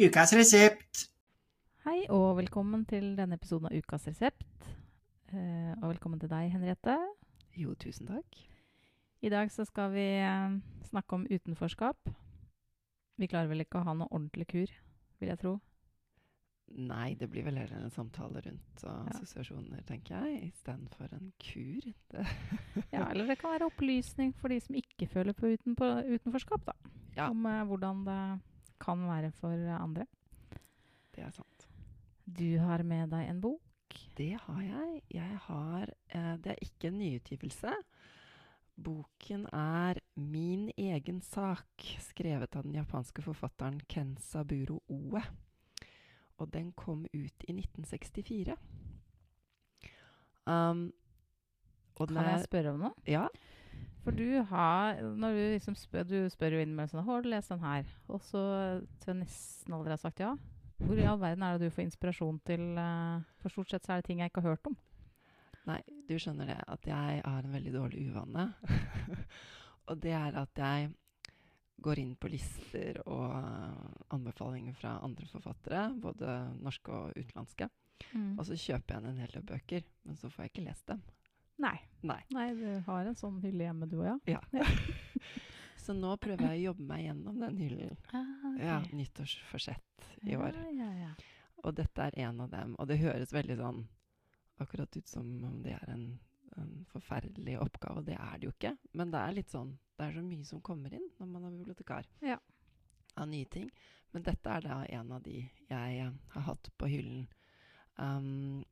Ukas resept. Hei og velkommen til denne episoden av Ukas resept. Eh, og velkommen til deg, Henriette. Jo, tusen takk. I dag så skal vi eh, snakke om utenforskap. Vi klarer vel ikke å ha noe ordentlig kur, vil jeg tro. Nei, det blir vel heller en samtale rundt uh, Ja. assosiasjoner, tenker jeg, istedenfor en kur. Det, Ja, eller det kan være opplysning for de som ikke føler på utenpå, utenforskap, da. Ja. Om eh, hvordan det kan være for andre. det er sant. Du har med deg en bok. Det har jeg. Jeg har eh, Det er ikke en nyutgivelse. Boken er 'Min egen sak', skrevet av den japanske forfatteren Ken Saburo Oe. Og den kom ut i 1964. Um, Kan jeg spørre om noe? Ja. For du har Når du liksom spør, du spør jo innimellom sånn 'Har du lest den her?' Og så tror jeg nesten aldri har sagt ja. Hvor i all verden er det du får inspirasjon til eh, For stort sett så er det ting jeg ikke har hørt om. Nei, du skjønner det at jeg har en veldig dårlig uvane. og det er at jeg går inn på lister og uh, anbefalinger fra andre forfattere, både norske og utenlandske. Og så kjøper jeg en hel del bøker, men så får jeg ikke lest dem. Nei. Nei. Nei, du har en sånn hylle hjemme, du òg, ja? Ja. så nå prøver jeg å jobbe meg gjennom den hyllen. Ah, Ja. Nyttårsforsett i år. Ja, ja, ja. Og dette er en av dem. Og det høres veldig sånn akkurat ut som om det er en, en forferdelig oppgave, og det er det jo ikke. Men det er litt sånn Det er så mye som kommer inn når man er bibliotekar. Ja. Av nye ting. Men dette er da en av de jeg har hatt på hyllen um,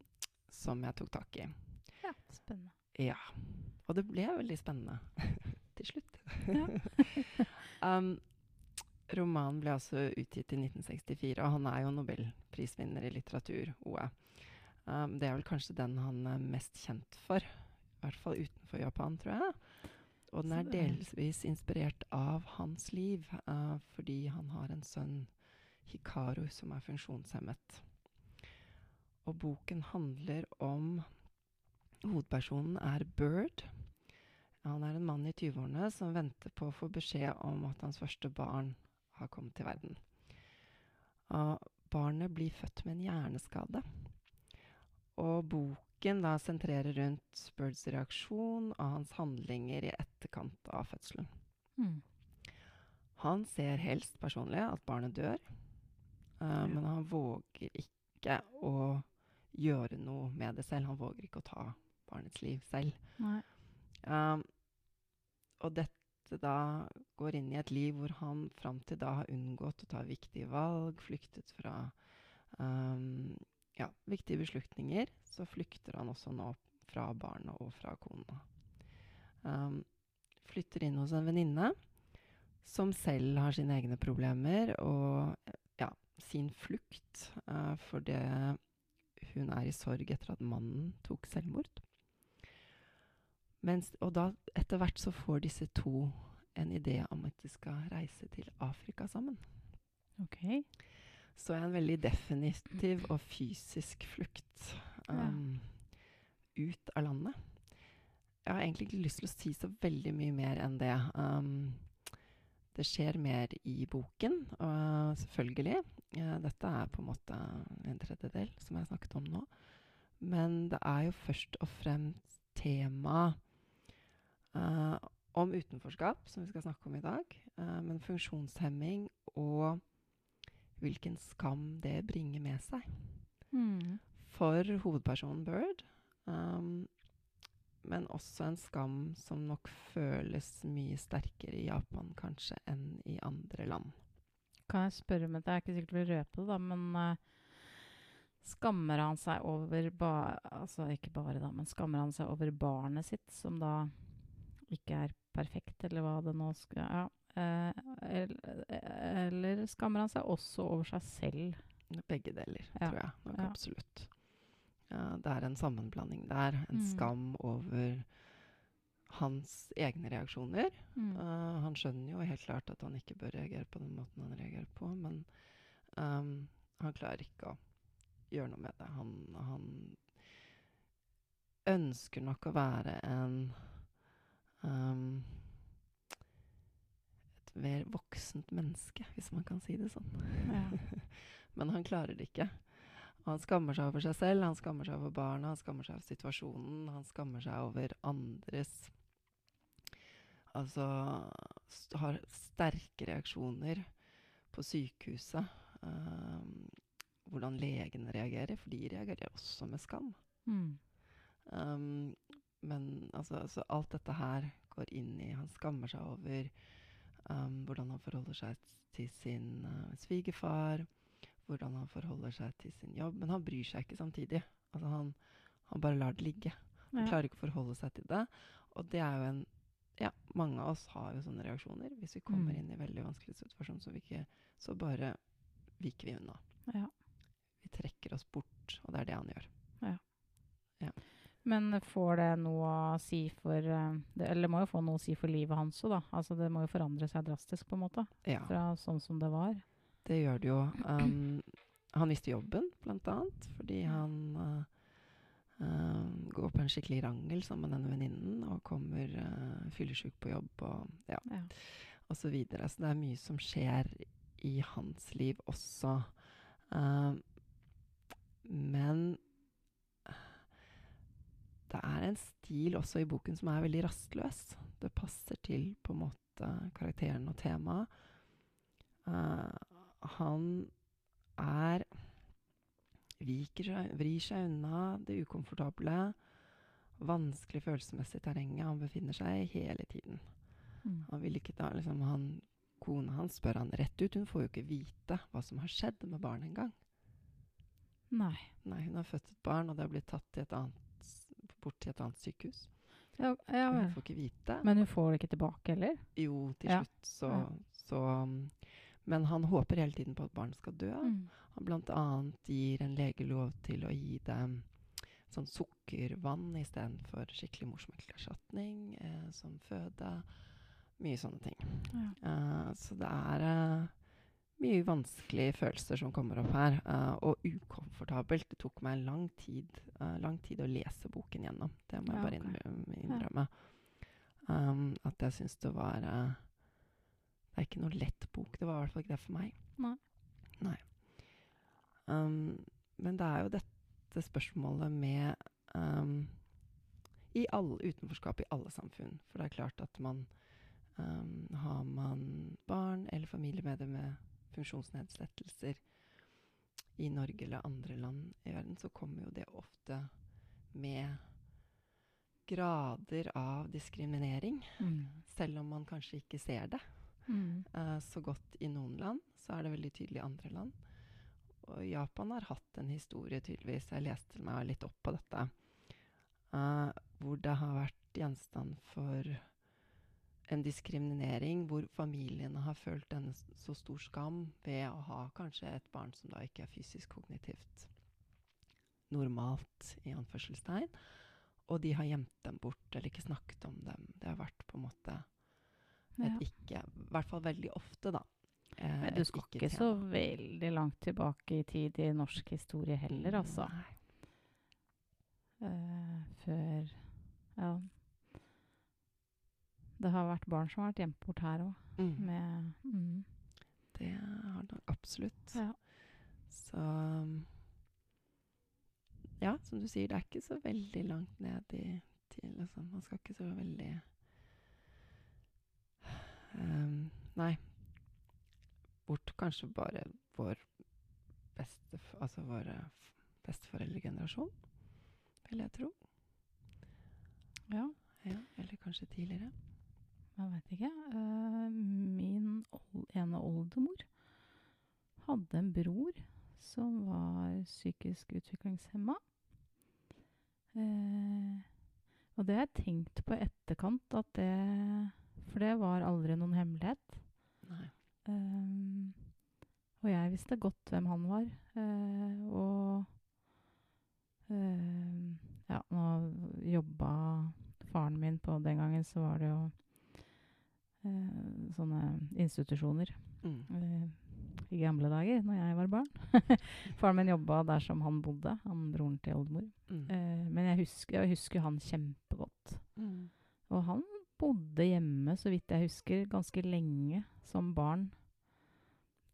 som jeg tok tak i. Spennende. Ja. Og det ble veldig spennende til slutt. Um, romanen ble altså utgitt i 1964, og han er jo nobelprisvinner i litteratur, OE. Um, det er vel kanskje den han er mest kjent for, i hvert fall utenfor Japan, tror jeg. Og den er- delvis inspirert av hans liv, uh, fordi han har en sønn, Hikaru, som er funksjonshemmet. Og boken handler om Hovedpersonen er Bird. Han er en mann i 20-årene som venter på å få beskjed om at hans første barn har kommet til verden. Og barnet blir født med en hjerneskade. Og boken da sentrerer rundt Birds reaksjon og hans handlinger i etterkant av fødselen. Mm. Han ser helst personlig at barnet dør, eh, men han våger ikke å gjøre noe med det selv. Han våger ikke å ta barnets liv selv. Um, og dette da går inn i et liv hvor han fram til da har unngått å ta viktige valg, flyktet fra um, ja, viktige beslutninger. Så flykter han også nå fra barna og fra kona. Um, flytter inn hos en venninne som selv har sine egne problemer og ja, sin flukt uh, det hun er i sorg etter at mannen tok selvmord. Mens, og da, etter hvert så får disse to en idé om at de skal reise til Afrika sammen. OK. Så er en veldig definitiv og fysisk flukt um, ut av landet. Jeg har egentlig ikke lyst til å si så veldig mye mer enn det. Um, det skjer mer i boken, og selvfølgelig. Ja, dette er på en måte en tredjedel, som jeg har snakket om nå. Men det er jo først og fremst tema eh, om utenforskap, som vi skal snakke om i dag. uh, men funksjonshemming og hvilken skam det bringer med seg Mm. for hovedpersonen Bird. Um, men også en skam som nok føles mye sterkere i Japan kanskje enn i andre land. Kan jeg spørre om det? Jeg er ikke sikkert du vil røpe det, da, men uh skammer han seg over ba Altså ikke bare, da, men skammer han seg over barnet sitt, som da ikke er perfekt, eller hva det nå skal Ja. eh, eller, skammer han seg også over seg selv? Begge deler, Ja, tror jeg. Nok ja. absolutt. Det er en sammenblanding der. En Mm. skam over hans egne reaksjoner. Mm. Uh, han skjønner jo helt klart at han ikke bør reagere på den måten han reagerer på, men um, han klarer ikke å gjøre noe med det. Han, han ønsker nok å være en ehm, Et mer voksent menneske, hvis man kan si det sånn. Ja. Men han klarer det ikke. Han skammer seg over seg selv, han skammer seg over barna, han skammer seg over situasjonen, han skammer seg over andres Altså st har sterke reaksjoner på sykehuset. Um, hvordan legene reagerer, for de reagerer også med skam. Mm. Um, men altså, altså alt dette her går inn i Han skammer seg over um, hvordan han forholder seg til sin uh, svigerfar, hvordan han forholder seg til sin jobb. Men han bryr seg ikke samtidig. Altså, han, han bare lar det ligge. Han Ja. klarer ikke å forholde seg til det. Og det er jo en Ja, mange av oss har jo sånne reaksjoner. Hvis vi kommer Mm. inn i veldig vanskelig situasjon, så, vi ikke, så bare viker vi unna. Ja. Vi trekker oss bort, og det er det han gjør. Men får det noe å si for eh, det, Eller det må jo få noe å si for livet hans òg, da. Altså, det må jo forandre seg drastisk, på en måte. Ja. Fra sånn som det var. Det gjør det jo. Um, han mister jobben, blant annet, fordi han uh, uh, går på en skikkelig rangel sammen med denne venninnen og kommer uh, fyllesyk på jobb og, ja, Ja. og så videre. Så det er mye som skjer i hans liv også. Um, men det er en stil også i boken som er veldig rastløs. Det passer til på en måte karakteren og temaet. Uh, han er viker seg, vrir seg unna det ukomfortable, vanskelig følelsesmessig terrenget han befinner seg i hele tiden. Mm. Han vil ikke da liksom han, Kona hans spør han rett ut. Hun får jo ikke vite hva som har skjedd med barnet engang. Nei. Nei, hun har født et barn, og det har blitt tatt til et annet, bort til et annet sykehus. Ja, ja Hun får ikke vite. Men hun får det ikke tilbake heller? jo, til slutt så, så um, Men han håper hele tiden på at barnet skal dø. Mm. Han bl.a. gir en lege lov til å gi dem sånn sukkervann istedenfor skikkelig morsmelkerstatning eh, som føde. Mye sånne ting. Ja. Uh, så det er eh, mye vanskelige følelser som kommer opp her. uh, og ukomfortabelt. Det tok meg lang tid, uh, lang tid å lese boken gjennom. Det må jeg Ja, bare okay. innrømme. Um, at jeg syns det var uh, Det er ikke noe lett bok. Det var i hvert fall ikke det for meg. Nei. Nei. Um, men det er jo dette spørsmålet med um, i all, utenforskap i alle samfunn. For det er klart at man um, Har man barn eller familiemedlemmer med funksjonsnedsettelser i Norge eller andre land i verden, så kommer jo det ofte med grader av diskriminering. Mm. Selv om man kanskje ikke ser det Mm. uh, så godt i noen land, så er det veldig tydelig i andre land. Og Japan har hatt en historie, tydeligvis. Jeg leste meg litt opp på dette. uh, hvor det har vært gjenstand for en diskriminering, hvor familiene har følt en så stor skam ved å ha kanskje et barn som da ikke er fysisk kognitivt normalt, i anførselstegn. Og de har gjemt dem bort eller ikke snakket om dem. Det har vært på en måte et ikke I hvert fall veldig ofte, da. eh, Men du skal ikke så veldig langt tilbake i tid i norsk historie heller, altså. Eh, før Ja. Det har vært barn som har vært gjemt bort her òg, Mm. mm. Det har det absolutt. Ja. Så Ja, som du sier, det er ikke så veldig langt ned i til liksom. Man skal ikke så veldig um, Nei. Bort kanskje bare vår beste Altså våre besteforeldregenerasjon, vil jeg tro. Ja, Ja, eller kanskje tidligere. Jeg vet ikke. Eh, min ene oldemor hadde en bror som var psykisk utviklingshemma. Eh, og det har jeg tenkt på i etterkant, at det For det var aldri noen hemmelighet. Nei. Um, og jeg visste godt hvem han var. Uh, og uh, ja, nå jobba faren min på Den gangen så var det jo sånne institusjoner Mm. eh, i gamle dager, når jeg var barn. faren min jobba der som han bodde, han broren til oldemor. Mm. Eh, men jeg husker, jeg husker han kjempegodt. Mm. Og han bodde hjemme, så vidt jeg husker, ganske lenge som barn.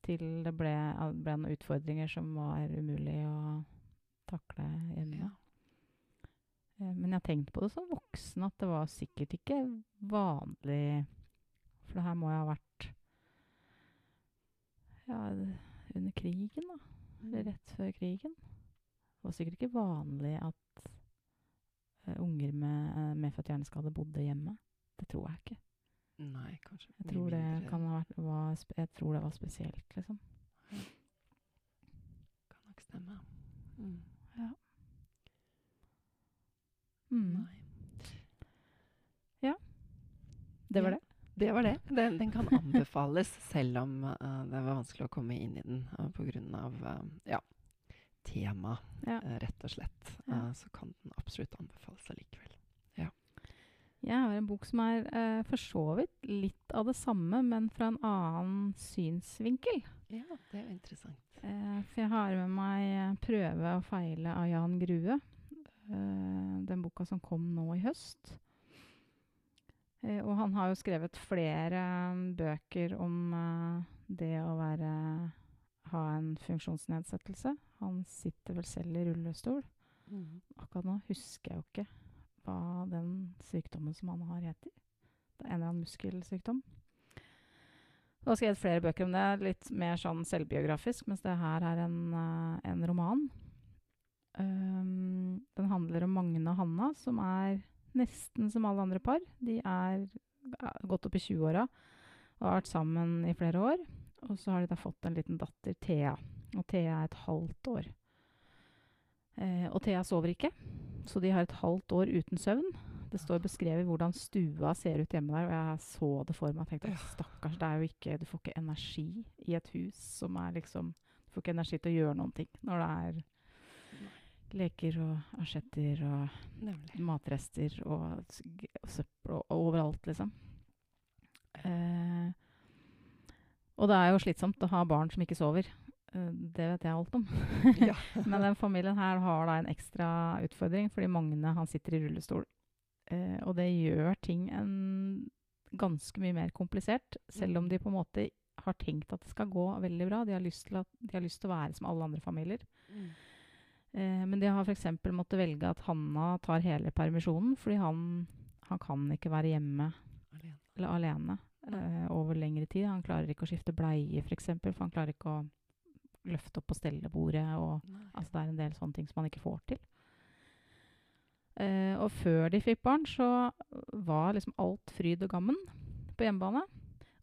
Til det ble, ble noen utfordringer som var umulig å takle hjemme. Ja. Eh, Men jeg har tenkt på det som voksen at det var sikkert ikke vanlig For det her må jo ha vært ja, under krigen, da. Eller rett før krigen. Det var sikkert ikke vanlig at uh, unger med uh, medfødt hjerneskade bodde hjemme. Det tror jeg ikke. Nei, kanskje Jeg tror det kan ha vært var, Jeg tror det var spesielt, liksom. Kan nok stemme. Mm. Mm. Nei. Det var Ja. det. Det var det. Den, den kan anbefales, selv om uh, det var vanskelig å komme inn i den uh, pga. ja, tema, Ja. uh, rett og slett. Ja. Eh, så kan den absolutt anbefales allikevel. Jeg har en bok som er uh, for så vidt litt av det samme, men fra en annen synsvinkel. Ja, det er jo interessant. For jeg har med meg 'Prøve og feile' av Jan Grue. Den boka som kom nå i høst. Eh, og han har jo skrevet flere mm, bøker om eh, det å være ha en funksjonsnedsettelse. Han sitter vel selv i rullestol. Akkurat nå husker jeg jo ikke hva den sykdommen som han har, heter. Det er en eller annen muskelsykdom. Du har skrevet flere bøker om det, litt mer sånn selvbiografisk, mens det her er en, eh, en roman. Um, den handler om Magne og Hanna, som er nesten som alle andre par. De er godt opp i 20-åra og har vært sammen i flere år. Og så har de da fått en liten datter, Thea. Og Thea er et halvt år. Eh, og Thea sover ikke, så de har et halvt år uten søvn. Det står beskrevet hvordan stua ser ut hjemme der, og jeg så det for meg. Jeg tenkte, «Å, stakkars, det er jo ikke, Du får ikke energi i et hus som er liksom Du får ikke energi til å gjøre noen ting når det er leker og asjetter og Nemlig. matrester og, søppel og, og overalt, liksom. Eh, og det er jo slitsomt å ha barn som ikke sover. Eh, det vet jeg alt om. Ja. Men den familien her har da en ekstra utfordring, fordi Magne han sitter i rullestol. Eh, og det gjør ting en ganske mye mer komplisert, selv om de på en måte har tenkt at det skal gå veldig bra. De har lyst til, at, de har lyst til å være som alle andre familier. Mm. Eh, men de har f.eks. måttet velge at Hanna tar hele permisjonen, fordi han, han kan ikke være hjemme Alene. eller alene eh, over lengre tid. Han klarer ikke å skifte bleie, f.eks., for, for han klarer ikke å løfte opp på stellebordet. Og, altså, det er en del sånne ting som han ikke får til. Eh, og før de fikk barn, så var liksom alt fryd og gammen på hjemmebane.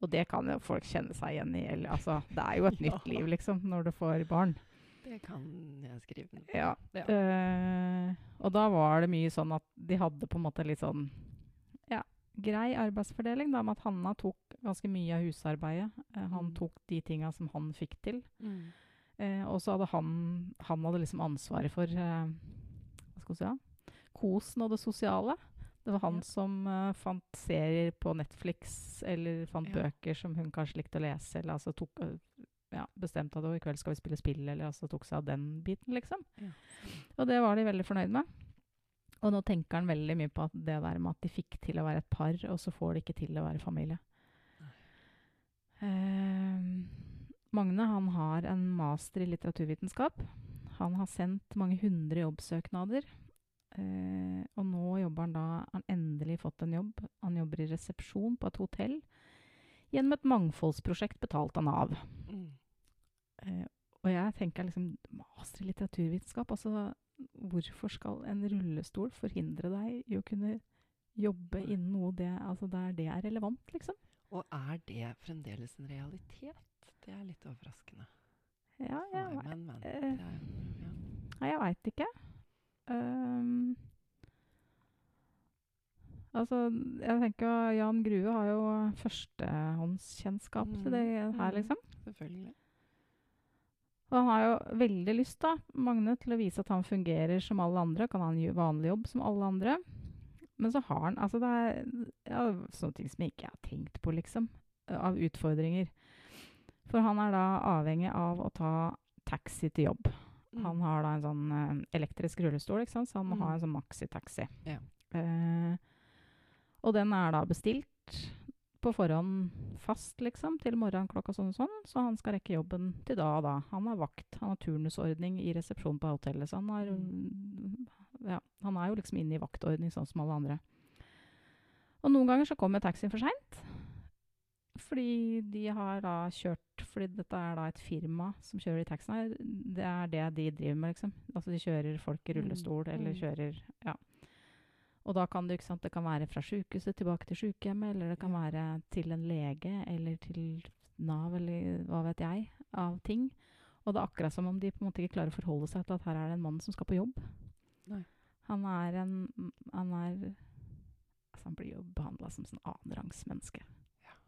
Og det kan jo folk kjenne seg igjen i. Eller, altså, det er jo et nytt liv, liksom, når du får barn. Det kan jeg skrive noe på. Ja. Ja. Uh, og da var det mye sånn at de hadde på en måte litt sånn ja, grei arbeidsfordeling, da, med at Hanna tok ganske mye av husarbeidet. Uh, han Mm. tok de tinga som han fikk til. Mm. Uh, og så hadde han, han hadde liksom ansvaret for hva skal vi si, ja? kosen og det sosiale. Det var han Ja. som uh, fant serier på Netflix, eller fant Ja. bøker som hun kanskje likte å lese, eller altså tok, ja, bestemte at i kveld skal vi spille spill, eller altså tok seg av den biten, liksom. Ja. Og det var de veldig fornøyd med. Og nå tenker han veldig mye på at det der med at de fikk til å være et par, og så får de ikke til å være familie. Eh, Magne han har en master i litteraturvitenskap. Han har sendt mange hundre jobbsøknader. Eh, og nå jobber han da Han endelig fått en jobb. Han jobber i resepsjon på et hotell gjennom et mangfoldsprosjekt betalt av Nav. Mm. Eh, og jeg tenker liksom Master i litteraturvitenskap, altså hvorfor skal en rullestol forhindre deg i å kunne jobbe innen noe det, altså der det er relevant, liksom? Og er det fremdeles en realitet? Det er litt overraskende. Ja, jeg, men, men. eh, Det er, ja. Jeg veit ikke. Ehm, altså, jeg tenker Jan Grue har jo førstehåndskjennskap til det her, Mm. liksom. Selvfølgelig. Og han har jo veldig lyst, da, Magne, til å vise at han fungerer som alle andre. Kan ha en vanlig jobb som alle andre. Men så har han altså det er ja, sånne ting som jeg ikke har tenkt på, liksom. Av utfordringer. For han er da avhengig av å ta taxi til jobb. Mm. Han har da en sånn elektrisk rullestol, ikke sant? så han må Mm. ha en sånn maxitaxi. Ja. Eh, Og den er da bestilt på forhånd fast, liksom, til morgenen klokka sånn og sånn. Så han skal rekke jobben til da og da. Han har vakt. Han har turnusordning i resepsjonen på hotellet. Så han, har, Mm. ja, han er jo liksom inne i vaktordning, sånn som alle andre. Og noen ganger så kommer taxien for seint. Fordi de har da kjørt Fordi dette er da et firma som kjører de taxiene. Det er det de driver med, liksom. Altså de kjører folk i Mm, rullestol, eller mm. kjører Ja. Og da kan det, sant, det kan være fra sykehuset tilbake til sykehjemmet, eller det kan Ja. være til en lege, eller til Nav, eller hva vet jeg, av ting. Og det er akkurat som om de på en måte ikke klarer å forholde seg til at her er det en mann som skal på jobb. Nei. Han er en Han er Altså, han blir jo behandla som sånn annenrangsmenneske,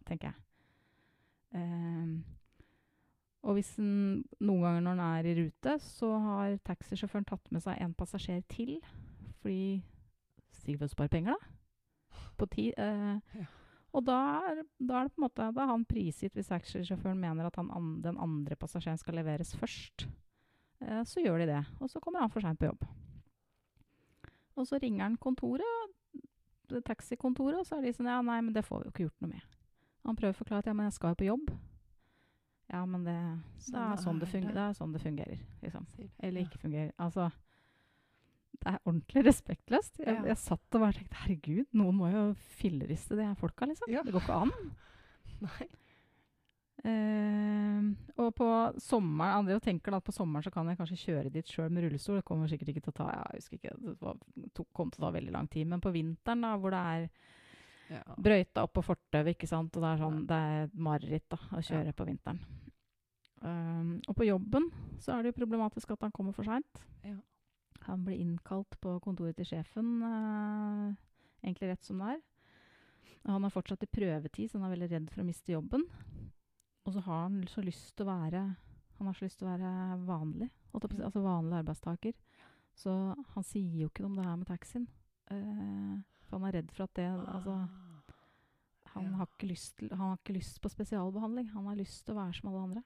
tenker jeg. Um, og hvis en, noen ganger når han er i rute, så har taxisjåføren tatt med seg en passasjer til. Fordi Sikkert for å spare penger, da. På ti, eh, Ja. Og da er, da er det på en måte Da er han prisgitt hvis taxisjåføren mener at han an, den andre passasjeren skal leveres først. Eh, så gjør de det. Og så kommer han for seint på jobb. Og så ringer han kontoret, det taxikontoret, og så er de sånn Ja, nei, men det får vi jo ikke gjort noe med. Han prøver å forklare at ja, men jeg skal jo på jobb. Ja, men det, det, er, sånn det, fungerer, det er sånn det fungerer, liksom. Eller ikke fungerer. Altså Det er ordentlig respektløst. Jeg, Ja. jeg satt og bare tenkte herregud, noen må jo filleriste de her folka, liksom. Ja. Det går ikke an. Nei. Uh, og på sommeren Andre jo tenker da at på sommeren så kan jeg kanskje kjøre dit sjøl med rullestol. Det kommer sikkert ikke til å ta jeg husker ikke, det var, tok, kom til å ta veldig lang tid. Men på vinteren, da, hvor det er Ja. brøyta opp på fortauet, ikke sant, og det er sånn, det er mareritt da, å kjøre på vinteren. Um, og på jobben så er det jo problematisk at han kommer for seint. Ja. Han ble innkalt på kontoret til sjefen, eh, egentlig rett som det er. Han har fortsatt i prøvetid, så han er veldig redd for å miste jobben. Og så har han så lyst til å være Han har så lyst til å være vanlig, altså vanlig arbeidstaker. Så han sier jo ikke noe om det her med taxien. Uh, for han er redd for at det Altså, Ah. han, Ja. har ikke lyst til, han har ikke lyst på spesialbehandling. Han har lyst til å være som alle andre.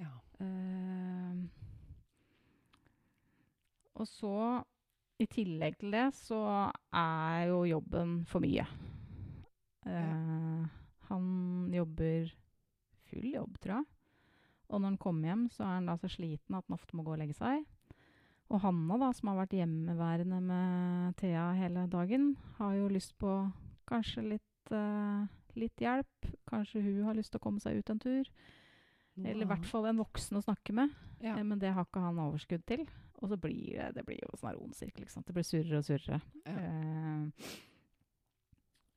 Ja. Eh, og så, i tillegg til det, så er jo jobben for mye. Uh, Han jobber full jobb, tror jeg. Og når han kommer hjem, så er han da så sliten at han ofte må gå og legge seg. Og Hanna, da, som har vært hjemmeværende med Thea hele dagen, har jo lyst på kanskje litt, uh, litt hjelp. Kanskje hun har lyst til å komme seg ut en tur. Eller i hvert fall en voksen å snakke med. Ja. Eh, men det har ikke han overskudd til. Og så blir det, det blir jo sånn ond sirkel. Det blir surrere og surrere. Ja. Eh,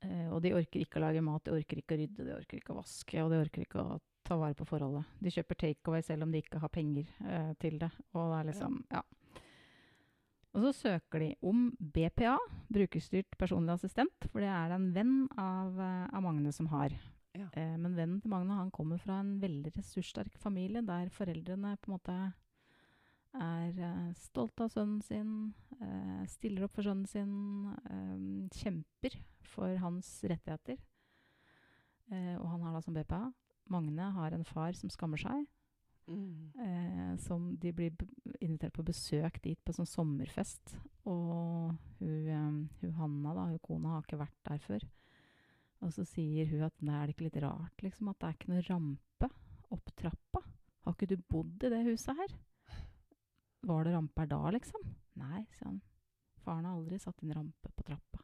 eh, og de orker ikke å lage mat, de orker ikke å rydde, de orker ikke å vaske, og de orker ikke å ta vare på forholdet. De kjøper takeaway selv om de ikke har penger eh, til det. Og det er liksom, ja. Og så søker de om BPA, brukerstyrt personlig assistent, for det er det en venn av, eh, av Magne som har. Ja. Eh, men vennen til Magne han kommer fra en veldig ressurssterk familie, der foreldrene på en måte er stolt av sønnen sin, eh, stiller opp for sønnen sin, eh, kjemper for hans rettigheter. Eh, og han har da som BPA. Magne har en far som skammer seg. Mm. Eh, som de blir invitert på besøk dit på sånn sommerfest. Og hun, eh, hun Hanna, da, hun kona, har ikke vært der før. Og så sier hun at nei, er det ikke litt rart liksom, at det er ikke noe rampe opp trappa? Har ikke du bodd i det huset her? Var det ramper da, liksom? Nei, sier han. Faren har aldri satt inn rampe på trappa.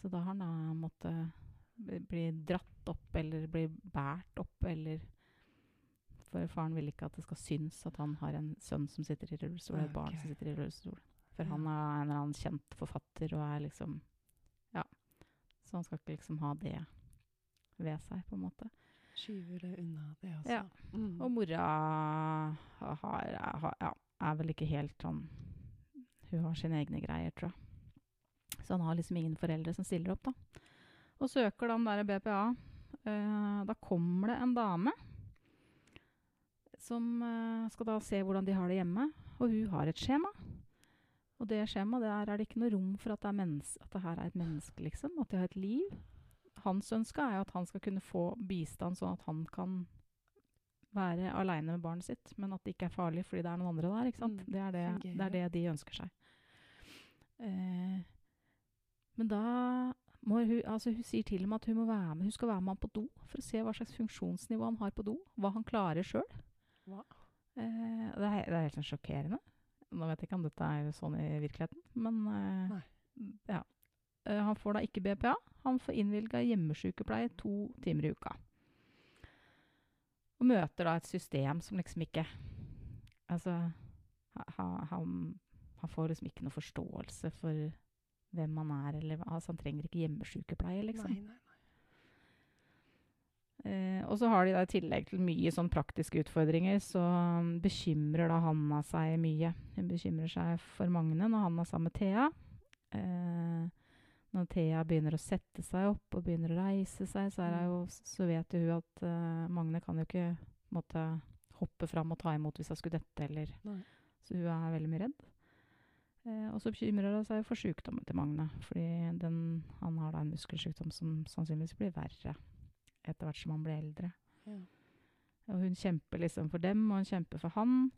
Så da har han da måttet bli- dratt opp, eller bli båret opp, eller For faren vil ikke at det skal synes at han har en sønn som sitter i rullestol, eller et barn som sitter i rullestol. For han er en eller annen kjent forfatter og er liksom Ja. Så han skal ikke liksom ha det ved seg, på en måte. Skyver det unna, det også. Ja. Mm. Og mora har, har, ja, er vel ikke helt sånn Hun har sine egne greier, tror jeg. Så han har liksom ingen foreldre som stiller opp, da. Og søker den der BPA. Eh, da kommer det en dame som eh, skal da se hvordan de har det hjemme. Og hun har et skjema. Og det skjemaet der er det ikke noe rom for at det, at det her er et menneske, liksom. At de har et liv. Hans ønske er jo at han skal kunne få bistand sånn at han kan være aleine med barnet sitt, men at det ikke er farlig fordi det er noen andre der. ikke sant? Mm, Det, er det, det er det de ønsker seg. Eh, men da må hun, altså hun sier til med at hun, må være med, hun skal være med han på do for å se hva slags funksjonsnivå han har på do. Hva han klarer sjøl. Eh, det, er, det er helt sånn sjokkerende. Nå vet jeg ikke om dette er sånn i virkeligheten, men eh, ja. Eh, han får da ikke BPA. Han får innvilga hjemmesykepleie to timer i uka. Og møter da et system som liksom ikke Altså ha, ha- han, han får liksom ikke noe forståelse for hvem han er, eller altså Han trenger ikke hjemmesykepleie, liksom. Nei, nei, nei. Eh, og så har de da i tillegg til mye sånn praktiske utfordringer, så um, bekymrer da Hanna seg mye. Hun bekymrer seg for Magne når han er sammen med Thea. Eh, når Thea begynner å sette seg opp og begynner å reise seg, så, det jo, så vet jo hun at uh, Magne kan jo ikke måtte, hoppe fram og ta imot hvis hun skulle dette, eller Nei. Så hun er veldig mye redd. Eh, og så bekymrer hun seg for sykdommen til Magne, fordi den, han har da en muskelsykdom som sannsynligvis blir verre etter hvert som han blir eldre. Ja. Og hun kjemper liksom for dem, og hun kjemper for han.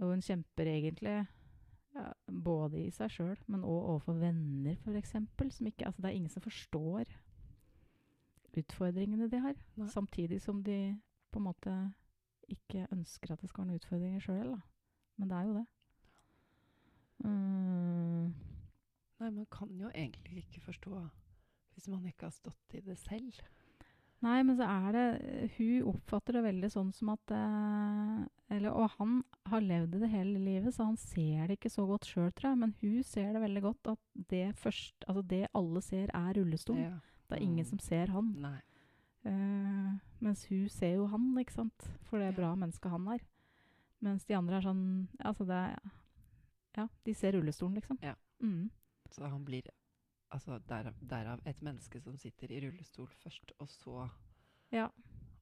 Og hun kjemper egentlig ja, både i seg sjøl, men òg overfor venner, f.eks. Som ikke Altså, det er ingen som forstår utfordringene de har. Nei. Samtidig som de på en måte ikke ønsker at det skal være noen utfordringer sjøl. Men det er jo det. Mm, Nei, man kan jo egentlig ikke forstå hvis man ikke har stått i det selv. Nei, men så er det Hun oppfatter det veldig sånn som at eh, eller, Og han har levd i det hele livet, så han ser det ikke så godt sjøl, tror jeg. Men hun ser det veldig godt at det, først, altså det alle ser, er rullestol. Ja. Det er ingen Mm. som ser han. Eh, mens hun ser jo han, ikke sant. For det Ja. bra mennesket han er. Mens de andre er sånn Altså, det er Ja, de ser rullestolen, liksom. Ja. Mm. Så han blir altså derav, derav et menneske som sitter i rullestol først, og så Ja.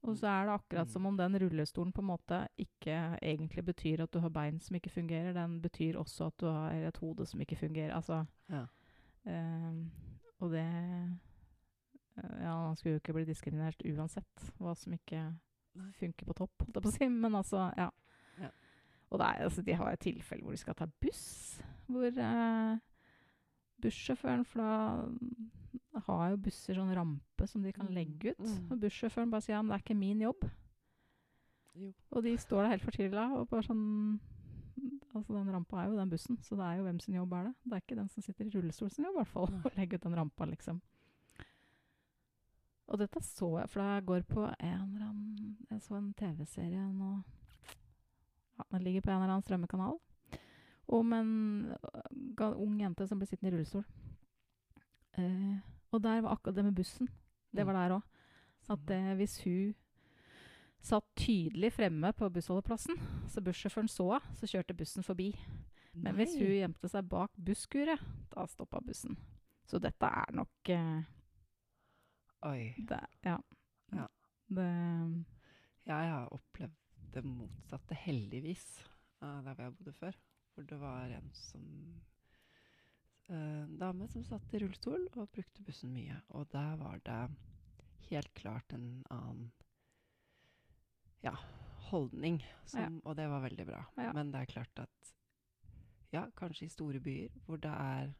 Og så er det akkurat Mm. som om den rullestolen på en måte ikke egentlig betyr at du har bein som ikke fungerer. Den betyr også at du har et hode som ikke fungerer. Altså Ja. eh, Og det Ja, han skulle jo ikke bli diskriminert uansett hva som ikke funker på topp, holdt jeg på å si. Men altså, ja. Ja. Og det er, altså, de har et tilfelle hvor de skal ta buss, hvor eh, bussjåføren For da har jo busser sånn rampe som de kan Mm, legge ut. mm. Og bussjåføren bare sier ja, men det er ikke min jobb. Jo. Og de står der helt fortvila og bare sånn Altså, den rampa er jo den bussen, så det er jo hvem sin jobb er det. Det er ikke den som sitter i rullestol sin jobb, i hvert fall, å legge ut den rampa, liksom. Og dette så jeg, for jeg går på en eller annen Jeg så en TV-serie nå ja, Den ligger på en eller annen strømmekanal om en ung jente som ble sittende i rullestol. Eh, og der var akkurat det med bussen. Det var der òg. At eh, hvis hun satt tydelig fremme på bussholdeplassen, så bussjåføren så henne, så kjørte bussen forbi. Men hvis hun gjemte seg bak busskuret, da stoppa bussen. Så dette er nok eh, Oi. det, Ja. Ja. Det, Jeg har opplevd det motsatte, heldigvis, der hvor jeg bodde før. Hvor det var en som eh, dame som satt i rullestol og brukte bussen mye. Og der var det helt klart en annen ja, holdning. Som, Og det var veldig bra. Men det er klart at ja, kanskje i store byer hvor det er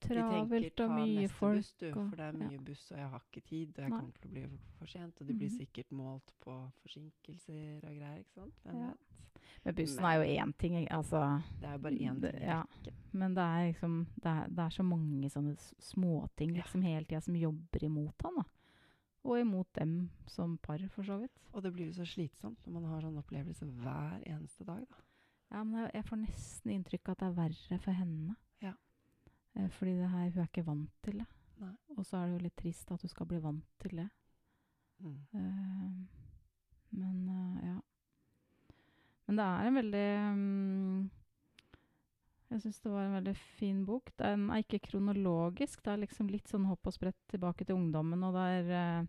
travelt og mye folk. buss, du, for det er ja. mye buss, og jeg har ikke tid, og jeg Nei. kommer til å bli for sent, og de blir Mhm. sikkert målt på forsinkelser og greier, ikke sant? Ja. Men bussen er jo én ting, altså Det er jo bare én Det- ting ja. Men det er liksom Det er, det er så mange sånne småting Ja. liksom hele tida som jobber imot han, da. Og imot dem som par, for så vidt. Og det blir jo så slitsomt når man har sånn opplevelse hver eneste dag, da. Ja, men jeg, jeg får nesten inntrykk av at det er verre for henne. Eh, fordi det her, hun er ikke vant til det. Nei. Og så er det jo litt trist at hun skal bli vant til det. Mm. Uh, men uh, ja. Men det er en veldig um, Jeg syns det var en veldig fin bok. Den er ikke kronologisk. Det er liksom litt sånn hopp og sprett tilbake til ungdommen. Og det er uh,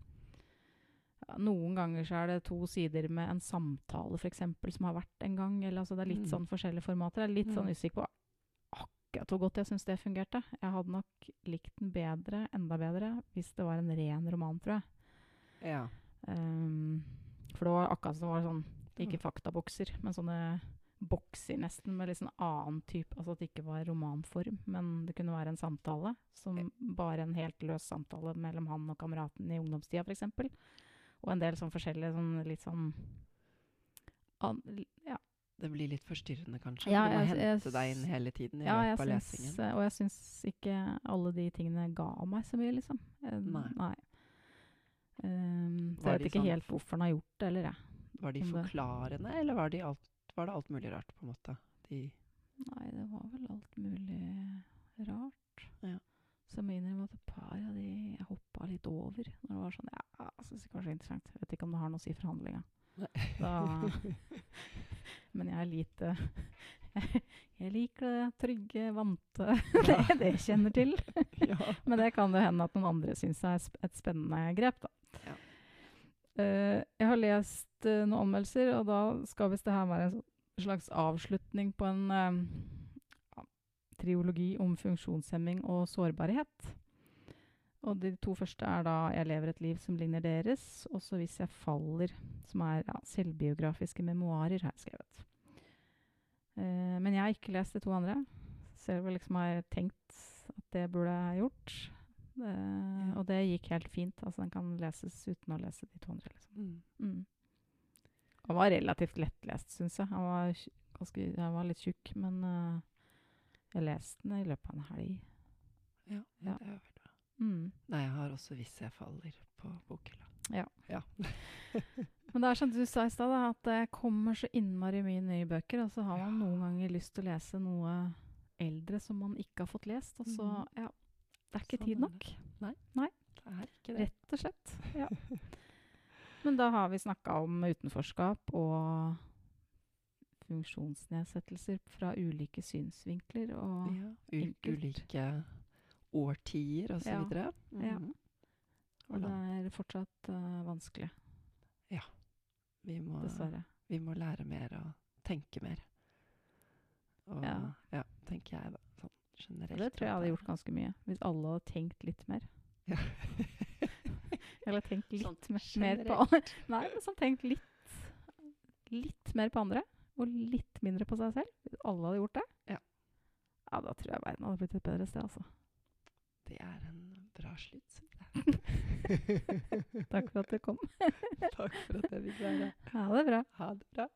Noen ganger så er det to sider med en samtale, f.eks., som har vært en gang. Eller, altså, det er litt Mm. sånn forskjellige formater. Jeg er litt sånn Mm. usikker på akkurat hvor godt jeg syns det fungerte. Jeg hadde nok likt den bedre, enda bedre, hvis det var en ren roman, tror jeg. Ja. Um, for det var akkurat som det var sånn Ikke faktabokser, men sånne bokser nesten med litt sånn annen type Altså at det ikke var romanform, men det kunne være en samtale. Som bare en helt løs samtale mellom han og kameraten i ungdomstida, f.eks. Og en del sånn forskjellige sånn litt sånn an, Ja, Det blir litt forstyrrende, kanskje? Ja, du må jeg- jeg hente deg inn hele tiden i ja løpet av syns, lesingen. og jeg syns ikke alle de tingene ga meg så mye, liksom. Eh, Nei. Um, så jeg vet ikke sånn helt hvorfor han har gjort det, eller jeg. Var de forklarende, eller var, de alt, var det alt mulig rart, på en måte? De, Nei, det var vel alt mulig rart. Ja. Så jeg må innrømme at et par av de jeg hoppa litt over. Når det var sånn Ja, jeg syns kanskje det så interessant. Jeg vet ikke om det har noe å si for handlinga. Da Men jeg er lite Jeg liker det trygge, vante Det, det jeg kjenner til. ja. Men det kan det hende at noen andre syns er et spennende grep, da. Ja. Eh, jeg har lest eh, noen anmeldelser, og da skal visst det her være en slags avslutning på en eh, triologi om funksjonshemming og sårbarhet. Og de to første er da 'Jeg lever et liv som ligner deres', og så 'Hvis jeg faller', som er ja, selvbiografiske memoarer, har jeg skrevet. Eh, men jeg har ikke lest de to andre. Selv om jeg liksom har tenkt at det burde jeg gjort. Eh, Og det gikk helt fint. Altså Den kan leses uten å lese de to andre. liksom. Mm. Mm. Han var relativt lettlest, syns jeg. Han var, ganske, han var litt tjukk, men uh, jeg leste den i løpet av en helg. Ja, Ja. det er vært bra. Mm. Nei, jeg har også 'Hvis jeg faller' på bokhylla. Ja. ja. Men det er som du sa i stad, at det kommer så innmari mye nye bøker. Og så har man Ja. noen ganger lyst til å lese noe eldre som man ikke har fått lest. Og så, Mhm. ja Det er ikke Sånn tid nok. Det er ikke det. Rett og slett. Ja. Men da har vi snakka om utenforskap og funksjonsnedsettelser fra ulike synsvinkler. Og Ja, ulike årtier og så Ja. videre. Ja. Mhm. Og det er fortsatt uh, vanskelig, Vi må, dessverre. vi må lære mer og tenke mer. Og Ja. ja, tenker jeg, da. Sånn generelt. Det tror jeg hadde gjort ganske mye. Hvis alle hadde tenkt litt mer. Ja. Eller tenkt litt Sånn mer, mer på andre. Nei, men sånn tenkt litt Litt mer på andre, og litt mindre på seg selv. Hvis alle hadde gjort det. Ja. Ja, da tror jeg verden hadde blitt et bedre sted, altså. Det er en bra slutt. Takk for at du kom. Takk for at jeg fikk være her. Ha det bra. Ha det bra.